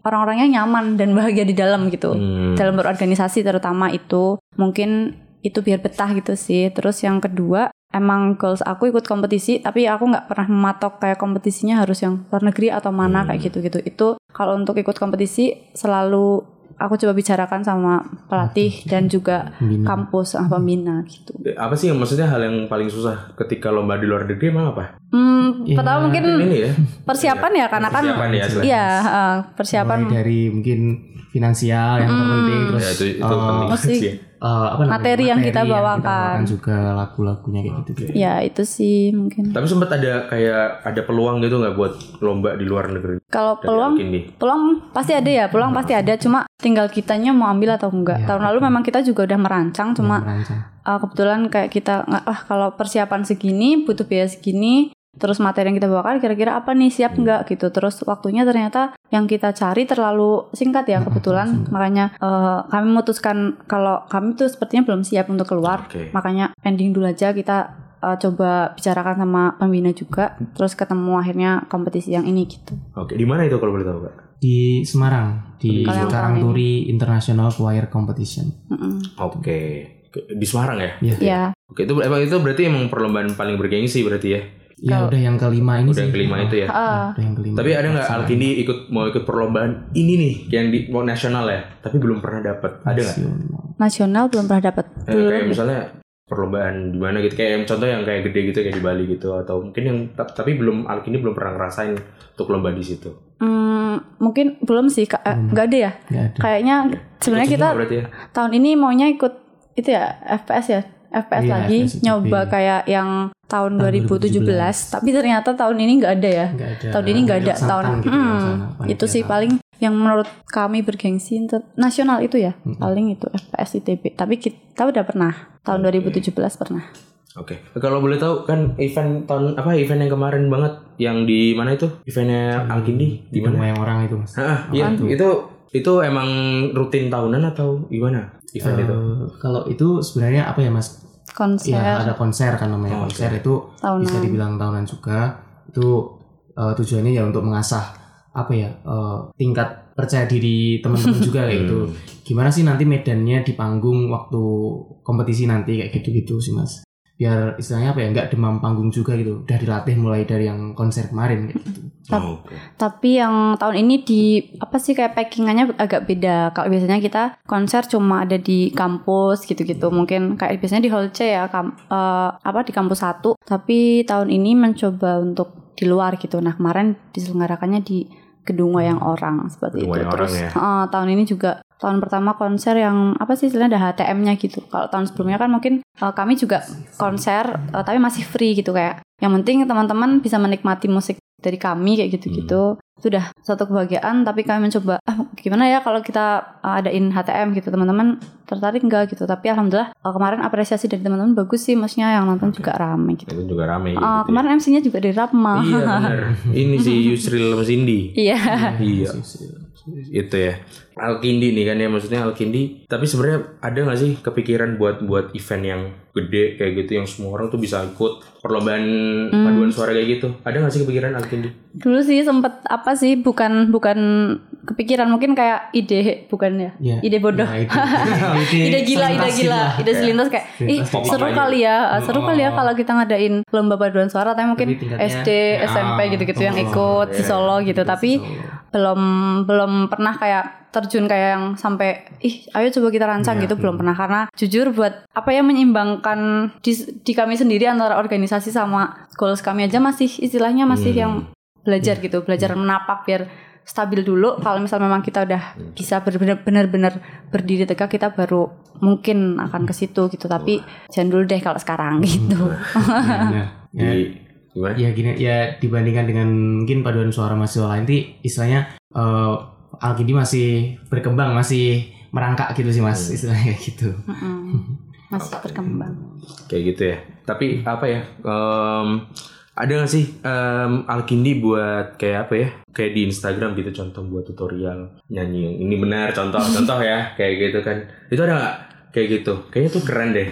orang-orangnya nyaman dan bahagia di dalam gitu. Hmm. Dalam berorganisasi terutama itu mungkin itu biar betah gitu sih. Terus yang kedua emang goals aku ikut kompetisi tapi aku nggak pernah mematok kayak kompetisinya harus yang luar negeri atau mana Hmm. kayak gitu-gitu. Itu kalau untuk ikut kompetisi selalu aku coba bicarakan sama pelatih dan juga Pembina. kampus ah, pembina gitu. Apa sih yang maksudnya hal yang paling susah ketika lomba di luar negeri emang apa? Hmm, Ya, pertama mungkin Ini ya. persiapan ya karena kan Persiapan ya, selain- iya eh, persiapan Mulai dari mungkin finansial yang terpenting terus Ya itu itu eh, penting sih. eh, apa namanya, Materi yang kita bawakan. juga lagu-lagunya kayak gitu ya itu sih mungkin. Tapi sempat ada kayak ada peluang gitu nggak buat lomba di luar negeri? Kalau peluang peluang pasti ada ya, peluang pasti ada. Cuma tinggal kitanya mau ambil atau enggak. Iya, Tahun lalu memang kita juga udah merancang, cuma Merancang. uh, kebetulan kayak kita nggak ah kalau persiapan segini butuh biaya segini. Terus materi yang kita bawakan kira-kira apa nih siap nggak gitu. Terus waktunya ternyata yang kita cari terlalu singkat ya kebetulan. Makanya uh, kami memutuskan kalau kami tuh sepertinya belum siap untuk keluar. Oke. Makanya pending dulu aja kita uh, coba bicarakan sama pembina juga. Terus ketemu akhirnya kompetisi yang ini gitu. Oke, di mana itu kalau boleh tahu kak? di Semarang di Karangturi International Choir Competition. Mm-mm. Oke, di Semarang ya? Ya, Ya, Oke, itu emang itu berarti emang perlombaan paling bergengsi berarti ya? Ya Kalau- udah yang kelima ini Udah sih. yang kelima itu ya? Ah, Udah yang kelima. Tapi ada nggak Alkindi ikut mau ikut perlombaan ini nih yang di mau nasional ya? Tapi belum pernah dapat. Ada nggak? Nasional. nasional belum pernah dapat. Eh, kayak misalnya perlombaan di mana gitu kayak contoh yang kayak gede gitu kayak di Bali gitu atau mungkin yang ta- tapi belum Alkindi belum pernah ngerasain untuk lomba di situ. Hmm, mungkin belum sih. Eh, nggak ada ya. Nggak ada. Kayaknya sebenarnya kita ya? tahun ini maunya ikut itu ya FPS ya, FPS Iya, lagi FPS nyoba kayak yang tahun Tahun 2017. 2017. Tapi ternyata tahun ini nggak ada ya. Nggak ada. Tahun ini nggak ada Santang tahun. gitu Hmm, yang sana, itu sih paling yang menurut kami bergengsi nasional itu ya. Mm-mm. Paling itu FPS ITB. Tapi kita udah pernah tahun 2017 pernah. Oke. Kalau boleh tahu kan event tahun apa event yang kemarin banget yang di mana itu? Eventnya Alkindi di mana? yang orang itu mas. Ah, iya, itu itu emang rutin tahunan atau gimana event itu? Eh, kalau itu sebenarnya apa ya mas? Konser Ya ada konser kan namanya Oh, konser itu tahunan. bisa dibilang tahunan juga. Itu eh, tujuannya ya untuk mengasah apa ya eh, tingkat percaya diri teman-teman [LAUGHS] juga kayak gitu. Hmm. Gimana sih nanti medannya di panggung waktu kompetisi nanti kayak gitu-gitu sih mas. Biar istilahnya apa ya nggak demam panggung juga gitu. Udah dilatih mulai dari yang konser kemarin kayak gitu. Tap- Oh, oke. Tapi yang tahun ini di apa sih kayak packingannya agak beda. Kalau biasanya kita konser cuma ada di kampus gitu-gitu. Mungkin kayak biasanya di hall C ya, kam- eh, apa di kampus satu. Tapi tahun ini mencoba untuk di luar gitu. Nah kemarin diselenggarakannya di gedung wayang orang seperti Gedung itu. wayang Terus orang ya. eh, tahun ini juga tahun pertama konser yang apa sih istilahnya ada HTM-nya gitu. Kalau tahun sebelumnya kan mungkin eh, kami juga konser eh, tapi masih free gitu kayak. Yang penting teman-teman bisa menikmati musik dari kami kayak gitu-gitu. Itu udah satu kebahagiaan tapi kami mencoba ah gimana ya kalau kita uh, adain HTM gitu teman-teman tertarik enggak gitu. Tapi alhamdulillah uh, kemarin apresiasi dari teman-teman bagus sih maksudnya yang nonton juga ramai gitu. Itu juga rame gitu. Uh, ya. kemarin MC-nya juga dari Rapma. Iya benar. [LAUGHS] Ini si Yusril Cindy. Iya. Iya. Itu ya. Alkindi nih kan ya maksudnya Alkindi. Tapi sebenarnya ada nggak sih kepikiran buat buat event yang gede kayak gitu yang semua orang tuh bisa ikut perlombaan Hmm. paduan suara kayak gitu? Ada nggak sih kepikiran Alkindi? Dulu sih sempet apa sih bukan bukan kepikiran mungkin kayak ide bukan ya. Ya. Ide bodoh. Ya, ide, [LAUGHS] ide gila, ide gila, gitu ide Ya. selintas kayak, ih Selintas pop-up seru aja. kali ya, seru kali ya Oh. kalau kita ngadain lomba paduan suara, tapi mungkin SD, SMP Ah, gitu-gitu yang oh, ikut di iya, Solo gitu, Di tapi Solo. Belum belum pernah kayak terjun kayak yang sampai ih ayo coba kita rancang Iya. gitu belum pernah. Karena jujur buat apa ya menyeimbangkan di, di kami sendiri antara organisasi sama goals kami aja masih istilahnya masih Hmm. yang belajar gitu belajar menapak biar stabil dulu. Kalau misal memang kita udah bisa benar-benar berdiri tegak kita baru mungkin akan ke situ gitu. Tapi jangan dulu deh kalau sekarang gitu. [LAUGHS] Ya, Di gimana? ya gini ya dibandingkan dengan mungkin paduan suara mahasiswa lain sih istilahnya eh Alkindi masih berkembang masih merangkak gitu sih mas Hmm. istilahnya kayak [LAUGHS] gitu Mm-mm. masih berkembang Kayak gitu ya. Tapi apa ya? em, ada nggak sih em, Alkindi buat kayak apa ya? Kayak di Instagram gitu contoh buat tutorial nyanyi yang ini benar contoh-contoh ya [LAUGHS] kayak gitu kan. Itu ada nggak? Kayak gitu. Kayaknya tuh keren deh.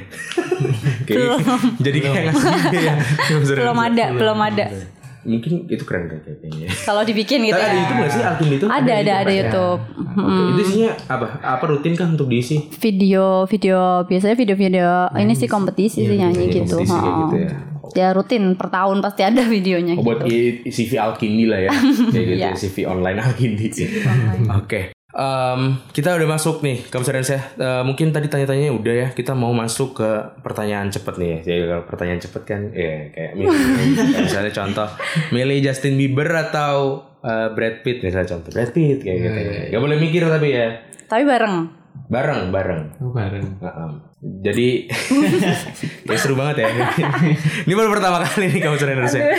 [LAUGHS] Kayak, jadi kayak ngasih ide ya. [LAUGHS] belum ada belum ada mungkin itu keren kan kayaknya. Kalau dibikin gitu Tapi ada ya. YouTube nggak sih Alkin itu? Ada ada ada ya? YouTube. Oke, itu isinya apa? Apa rutin kan untuk diisi? Video video biasanya video-video ini sih kompetisi sih nyanyi Nyanyi gitu. kompetisi Ha. gitu ya. Ya rutin per tahun pasti ada videonya Oh, buat gitu. i- CV Alkindi lah ya. [LAUGHS] Kayak gitu Iya. CV online Alkindi. Oke. Em, kita udah masuk nih ke saya. Eh, mungkin tadi tanya-tanyanya udah ya. Kita mau masuk ke pertanyaan cepet nih ya. Jadi kalau pertanyaan cepet kan ya kayak milih, [LAUGHS] misalnya contoh milih Justin Bieber atau eh, Brad Pitt misalnya contoh Brad Pitt kayak gitu. Gak boleh mikir tapi ya. Tapi bareng. Bareng, bareng. Oh, bareng. Heeh. Jadi [LAUGHS] kayak seru banget ya. [LAUGHS] Ini baru pertama kali nih kamu sering saya.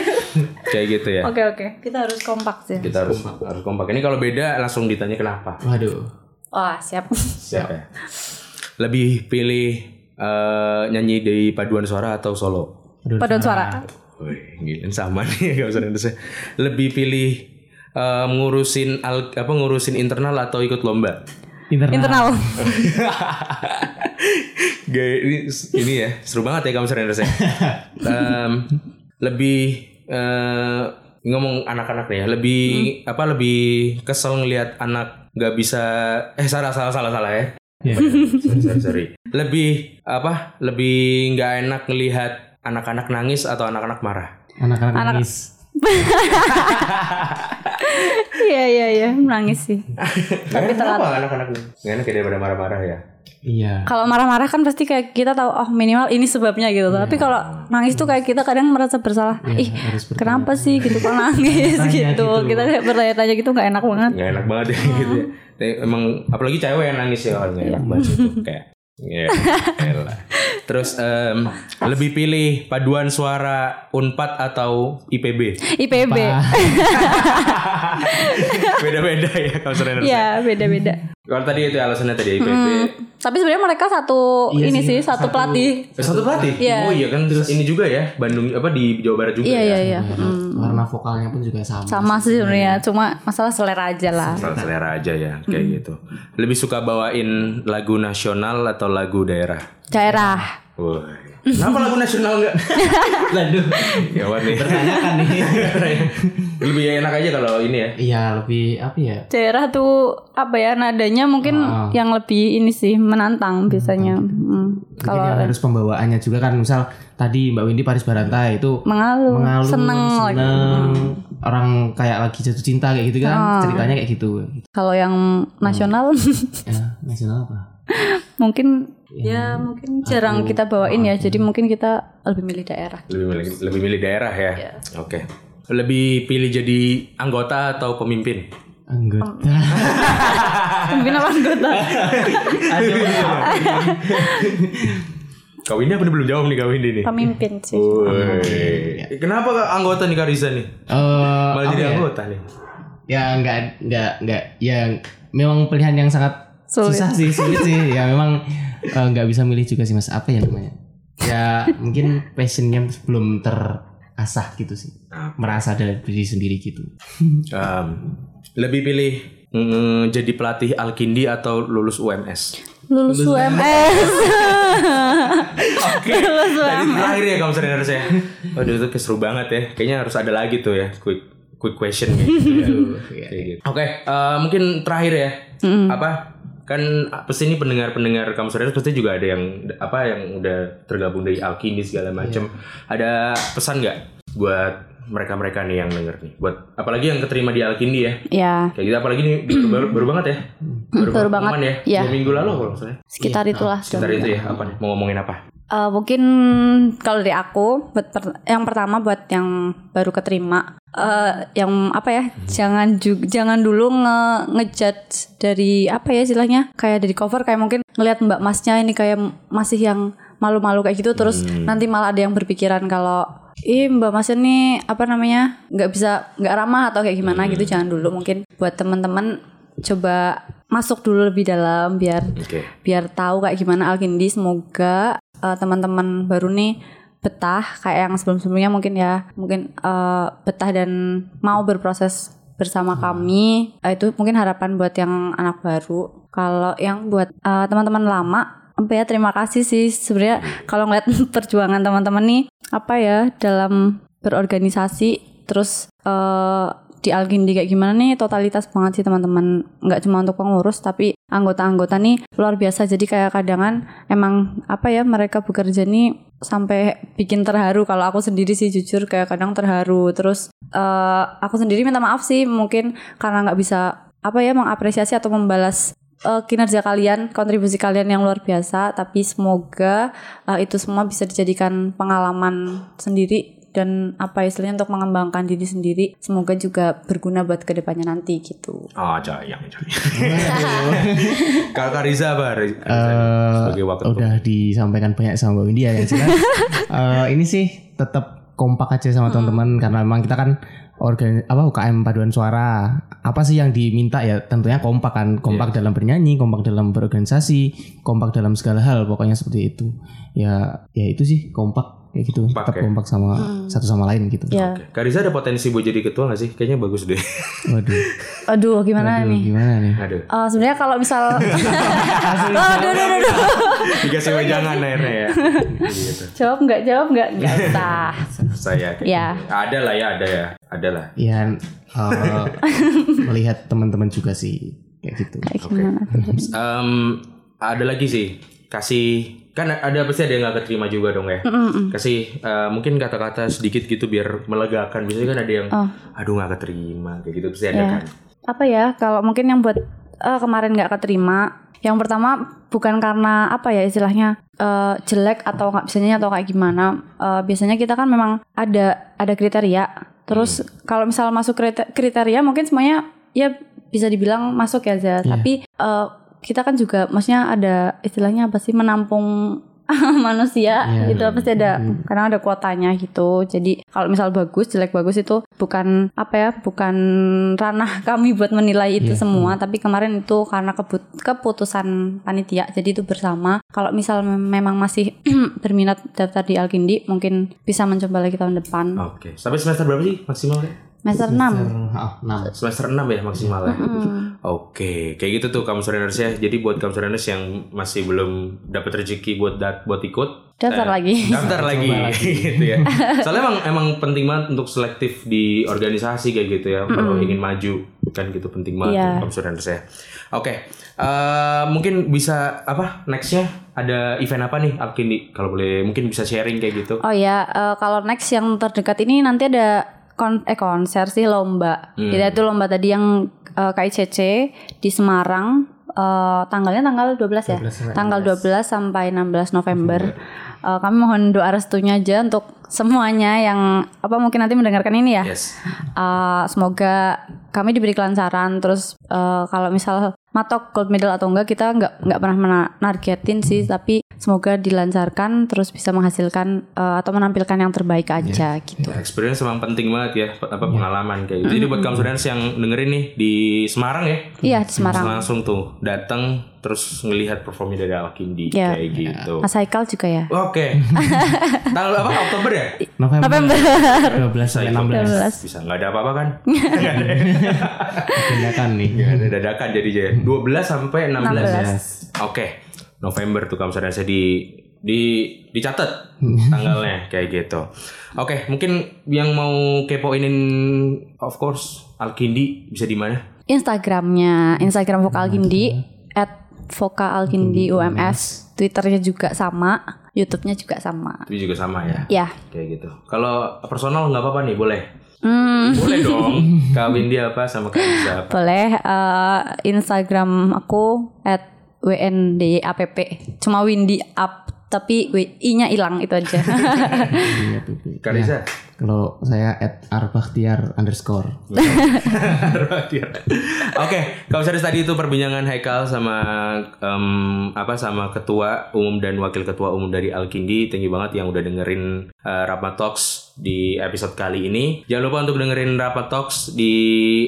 Kayak gitu ya. Oke oke. Kita harus kompak sih. Kita harus harus kompak. Ini kalau beda langsung ditanya kenapa. Waduh. Wah siap. Siapa ya? Lebih pilih eh, nyanyi di paduan suara atau solo? Aduh, Paduan suara. Wih, gila sama nih kamu sering saya. Lebih pilih eh, ngurusin al- apa ngurusin internal atau ikut lomba? Internal. Internal. [LAUGHS] Gaya, ini, ini ya seru banget ya kamu sering saya. [LAUGHS] Em, lebih eh, ngomong anak-anak nih ya, lebih apa lebih kesel ngelihat anak nggak bisa eh salah salah salah salah ya. Ya. sorry, sorry, sorry. Lebih apa? Lebih nggak enak ngelihat anak-anak nangis atau anak-anak marah. Anak-anak nangis. [LAUGHS] Iya iya iya nangis sih. [LAUGHS] Tapi kenapa anak-anak nggak enak ya daripada marah-marah ya? Iya. Kalau marah-marah kan pasti kayak kita tahu oh minimal ini sebabnya gitu. Tapi kalau nangis tuh kayak kita kadang merasa bersalah. Ih Iya, bertanya. kenapa sih [LAUGHS] gitu kok nangis Tanya gitu. gitu. Kita kayak bertanya-tanya gitu nggak enak banget. Nggak enak banget ya gitu ya. Tapi Emang apalagi cewek yang nangis ya nggak enak banget itu [LAUGHS] kayak. Ya, elah. Terus em, lebih pilih paduan suara Unpad atau IPB? IPB. [LAUGHS] Beda-beda ya kalau sering Iya beda-beda. Kalau tadi itu alasannya tadi IPB. Tapi sebenarnya mereka satu Iya ini sih, satu, satu- pelatih. Eh, Satu pelatih? Iya. Oh iya kan ini juga ya Bandung apa di Jawa Barat juga Iya ya? iya iya. Hmm. Warna vokalnya pun juga sama. Sama sih sebenarnya. Cuma masalah selera aja lah. Salah selera aja ya kayak gitu. Lebih suka bawain lagu nasional atau lagu daerah? Daerah. Kenapa lagu nasional enggak? Waduh. [LAUGHS] Gawat nih. Tanyakan nih. [LAUGHS] Lebih enak aja kalau ini ya. Iya, lebih apa ya? Daerah tuh apa ya nadanya mungkin Ah. yang lebih ini sih menantang biasanya. Hmm. Mungkin Kalau harus pembawaannya juga kan misal tadi Mbak Windy Paris Barantai itu mengalu, mengalu, seneng, seneng, orang kayak lagi jatuh cinta kayak gitu kan ceritanya kayak gitu. Kalau yang nasional [LAUGHS] Ya, nasional apa? mungkin ya mungkin jarang kita bawain ya. Jadi mungkin kita lebih milih daerah. Lebih milih, lebih milih daerah ya. Oke. Lebih pilih jadi anggota atau pemimpin? Anggota. [LAUGHS] Pemimpin apa anggota? Kau ini apa belum jawab nih kau ini nih? Pemimpin sih. Woi. Kenapa Kak, anggota nih Karisa nih? Eh, Malah apa jadi ya? anggota nih. Ya enggak enggak enggak ya memang pilihan yang sangat Sulit. susah sih sulit sih ya memang eh, nggak bisa milih juga sih mas apa ya namanya ya mungkin passionnya belum terasah gitu sih merasa dari diri sendiri gitu Em, lebih pilih mm, jadi pelatih Alkindi atau lulus UMS? Lulus UMS. Oke. [LAUGHS] Tadi terakhir ya kamu sering harusnya. Waduh itu keseru banget ya. Kayaknya harus ada lagi tuh ya quick quick question gitu. ya. [LAUGHS] Kayak gitu. Oke, eh, mungkin terakhir ya. Apa? Kan pasti ini pendengar-pendengar kamu sore pasti juga ada yang apa yang udah tergabung dari Alkindi segala macam. Ada pesan nggak buat mereka-mereka nih yang denger nih? Buat apalagi yang keterima di Alkindi ya. ya, Kayak gitu apalagi nih baru, baru, baru banget ya. baru pengumuman banget. ya. Iya. Dua minggu lalu kalau salah. sekitar itulah. Sekitar itu ya apa nih? Mau ngomongin apa? Eh, mungkin kalau dari aku buat per- yang pertama buat yang baru keterima eh yang apa ya jangan ju- jangan dulu nge ngejudge dari apa ya istilahnya kayak dari cover kayak mungkin ngelihat mbak masnya ini kayak masih yang malu-malu kayak gitu terus nanti malah ada yang berpikiran kalau ih mbak masnya nih apa namanya nggak bisa nggak ramah atau kayak gimana gitu. Jangan dulu mungkin buat teman-teman coba masuk dulu lebih dalam biar Oke. biar tahu kayak gimana Alkindi. Semoga eh, teman-teman baru nih betah kayak yang sebelum-sebelumnya mungkin ya. Mungkin eh, betah dan mau berproses bersama kami. Eh, itu mungkin harapan buat yang anak baru. Kalau yang buat eh, teman-teman lama apa ya terima kasih sih. Sebenarnya kalau ngeliat [LAUGHS] perjuangan teman-teman nih apa ya dalam berorganisasi terus eh di Alkindi kayak gimana nih totalitas banget sih teman-teman. Nggak cuma untuk pengurus tapi anggota-anggota nih luar biasa. Jadi kayak kadangan emang apa ya mereka bekerja nih sampai bikin terharu. Kalau aku sendiri sih jujur kayak kadang terharu. Terus eh aku sendiri minta maaf sih mungkin karena nggak bisa apa ya mengapresiasi atau membalas eh, kinerja kalian, kontribusi kalian yang luar biasa. Tapi semoga eh, itu semua bisa dijadikan pengalaman sendiri dan apa istilahnya untuk mengembangkan diri sendiri. Semoga juga berguna buat ke depannya nanti gitu. Oh, jayang, jayang. Kakak Riza apa? Riza, Eh, sebagai wakil udah disampaikan banyak sama Mbak Windy ya yang jelas [LAUGHS] eh, ini sih tetap kompak aja sama teman-teman karena memang kita kan organ apa UKM paduan suara apa sih yang diminta ya tentunya kompak kan kompak dalam bernyanyi kompak dalam berorganisasi kompak dalam segala hal pokoknya seperti itu ya ya itu sih kompak kayak gitu Kompak tetap ya? kompak sama satu sama lain gitu Ya, Kak Riza ada potensi buat jadi ketua gak sih? Kayaknya bagus deh. waduh aduh gimana Waduh, nih? gimana nih Aduh. Eh, sebenarnya kalau misal [LAUGHS] aduh, aduh, aduh, aduh. Dikasih wejangan akhirnya ya. gitu. jawab nggak jawab nggak nggak [LAUGHS] usah Saya Ya. Ada lah ya, ada ya. Ada lah. ya eh, [LAUGHS] melihat teman-teman juga sih kayak gitu kayak gimana tuh? Em, ada lagi sih. Kasih kan ada pasti ada yang nggak keterima juga dong ya. Kasih eh, mungkin kata-kata sedikit gitu biar melegakan. Biasanya kan ada yang Oh. aduh nggak keterima kayak gitu pasti ada Ya. kan. apa ya kalau mungkin yang buat eh, kemarin nggak keterima yang pertama bukan karena apa ya istilahnya eh, jelek atau nggak bisanya atau kayak gimana Eh, biasanya kita kan memang ada ada kriteria terus kalau misal masuk krite- kriteria mungkin semuanya ya bisa dibilang masuk ya Zah. tapi eh, kita kan juga maksudnya ada istilahnya apa sih menampung [LAUGHS] manusia Iya. itu pasti ada kadang ada kuotanya gitu. Jadi kalau misal bagus jelek bagus itu bukan apa ya bukan ranah [LAUGHS] kami buat menilai itu semua. tapi kemarin itu karena kebut- keputusan panitia jadi itu bersama. Kalau misal mem- memang masih [CLEARS THROAT] berminat daftar di Alkindi mungkin bisa mencoba lagi tahun depan. Oke. Sampai semester berapa sih maksimalnya? Semester 6 Ah, enam. Semester 6 ya maksimalnya. Oke, kayak gitu tuh kamu ya. Jadi buat kamu yang masih belum dapat rezeki buat dat buat ikut, daftar eh, lagi [LAUGHS] daftar lagi [LAUGHS] gitu ya. Soalnya emang emang penting banget untuk selektif di organisasi kayak gitu ya. Kalau ingin maju kan gitu penting banget Iya. kamu ya. Oke, eh, mungkin bisa apa nextnya ada event apa nih Alkindi? Kalau boleh mungkin bisa sharing kayak gitu. Oh ya, eh, kalau next yang terdekat ini nanti ada kon eh konser sih lomba. Jadi itu lomba tadi yang eh, KICC di Semarang eh, tanggalnya tanggal 12 ya. 12 sampai tanggal 12 sampai 16 November. Eh, kami mohon doa restunya aja untuk semuanya yang apa mungkin nanti mendengarkan ini ya. Yes. Eh, semoga kami diberi kelancaran terus eh, kalau misal matok gold medal atau enggak kita enggak enggak pernah menargetin sih tapi semoga dilancarkan terus bisa menghasilkan eh, atau menampilkan yang terbaik aja gitu. Experience emang penting banget ya, apa pengalaman kayak gitu. Jadi buat kamu Sereners yang dengerin nih di Semarang ya, Iya di Semarang. langsung tuh datang terus ngelihat performnya dari Alkindi Ya. kayak gitu. Mas Haikal juga ya. Oke. [LAUGHS] Tanggal apa? Oktober ya? November, November 12 sampai ikut. 16 Bisa nggak ada apa-apa kan? [LAUGHS] tindakan nih. Nggak ada dadakan jadi jadi 12 sampai 16. 16. Oke. November tuh kamu saya di di dicatat [LAUGHS] tanggalnya kayak gitu. Oke, mungkin yang mau kepoinin of course Alkindi bisa di mana? Instagramnya Instagram Vokal Gindi at Vokal Gindi UMS Twitternya juga sama YouTube-nya juga sama Itu juga sama ya. ya Kayak gitu. Kalau personal nggak apa-apa nih, boleh. hmm, Boleh [LAUGHS] dong. Kawin dia apa sama Kak apa? boleh eh, Instagram aku at WNDAPP cuma Windy up tapi WI-nya hilang itu aja. [LAUGHS] Kak Riza? Kalau saya at arbaktiar underscore. [LAUGHS] Oke, kalau misalnya tadi itu perbincangan Haikal sama em, apa sama ketua umum dan wakil ketua umum dari Alkindi. Thank you banget yang udah dengerin Rapma Talks di episode kali ini. Jangan lupa untuk dengerin Rapma Talks di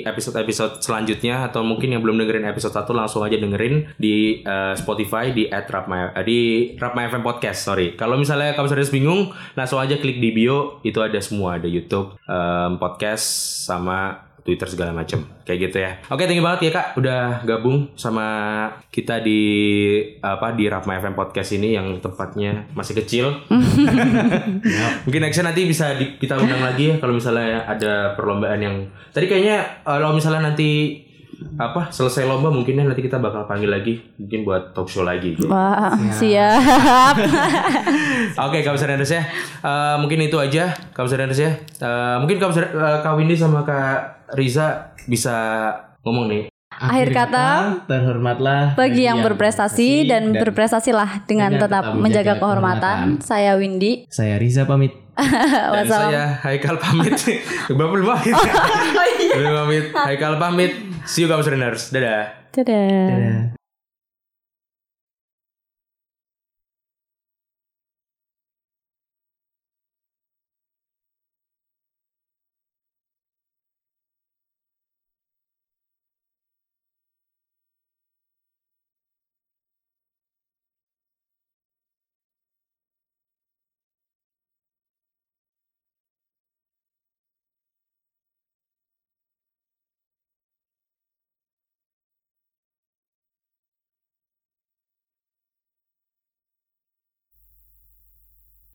episode-episode selanjutnya atau mungkin yang belum dengerin episode 1 langsung aja dengerin di eh, Spotify di @rapma eh, di Rapma FM Podcast. Sorry. Kalau misalnya kamu serius bingung, langsung aja klik di bio itu ada semua ada YouTube, em, podcast sama Twitter segala macam. Kayak gitu ya. Oke, thank you banget ya Kak udah gabung sama kita di apa di Rapma FM podcast ini yang tempatnya masih kecil. [LAUGHS] Mungkin nextnya nanti bisa di- kita undang lagi ya kalau misalnya ada perlombaan yang tadi kayaknya eh, kalau misalnya nanti apa selesai lomba mungkin ya nanti kita bakal panggil lagi mungkin buat talk show lagi. Wah, siap. [LAUGHS] Oke, Kak Besar Andres ya. Eh, mungkin itu aja, Kak Besar Andres ya. Eh, mungkin Kak Besar, eh, Kak Windy sama Kak Riza bisa ngomong nih. Akhir kata, terhormatlah Bagi yang berprestasi dan berprestasilah dengan dengan tetap tetap menjaga menjaga kehormatan. Saya Windy. saya Riza pamit. Dan Wassalam. saya Haikal pamit. [LAUGHS] Bapak pamit. Belum pamit. Haikal pamit. See you Andres. Dadah. Dadah. Dadah.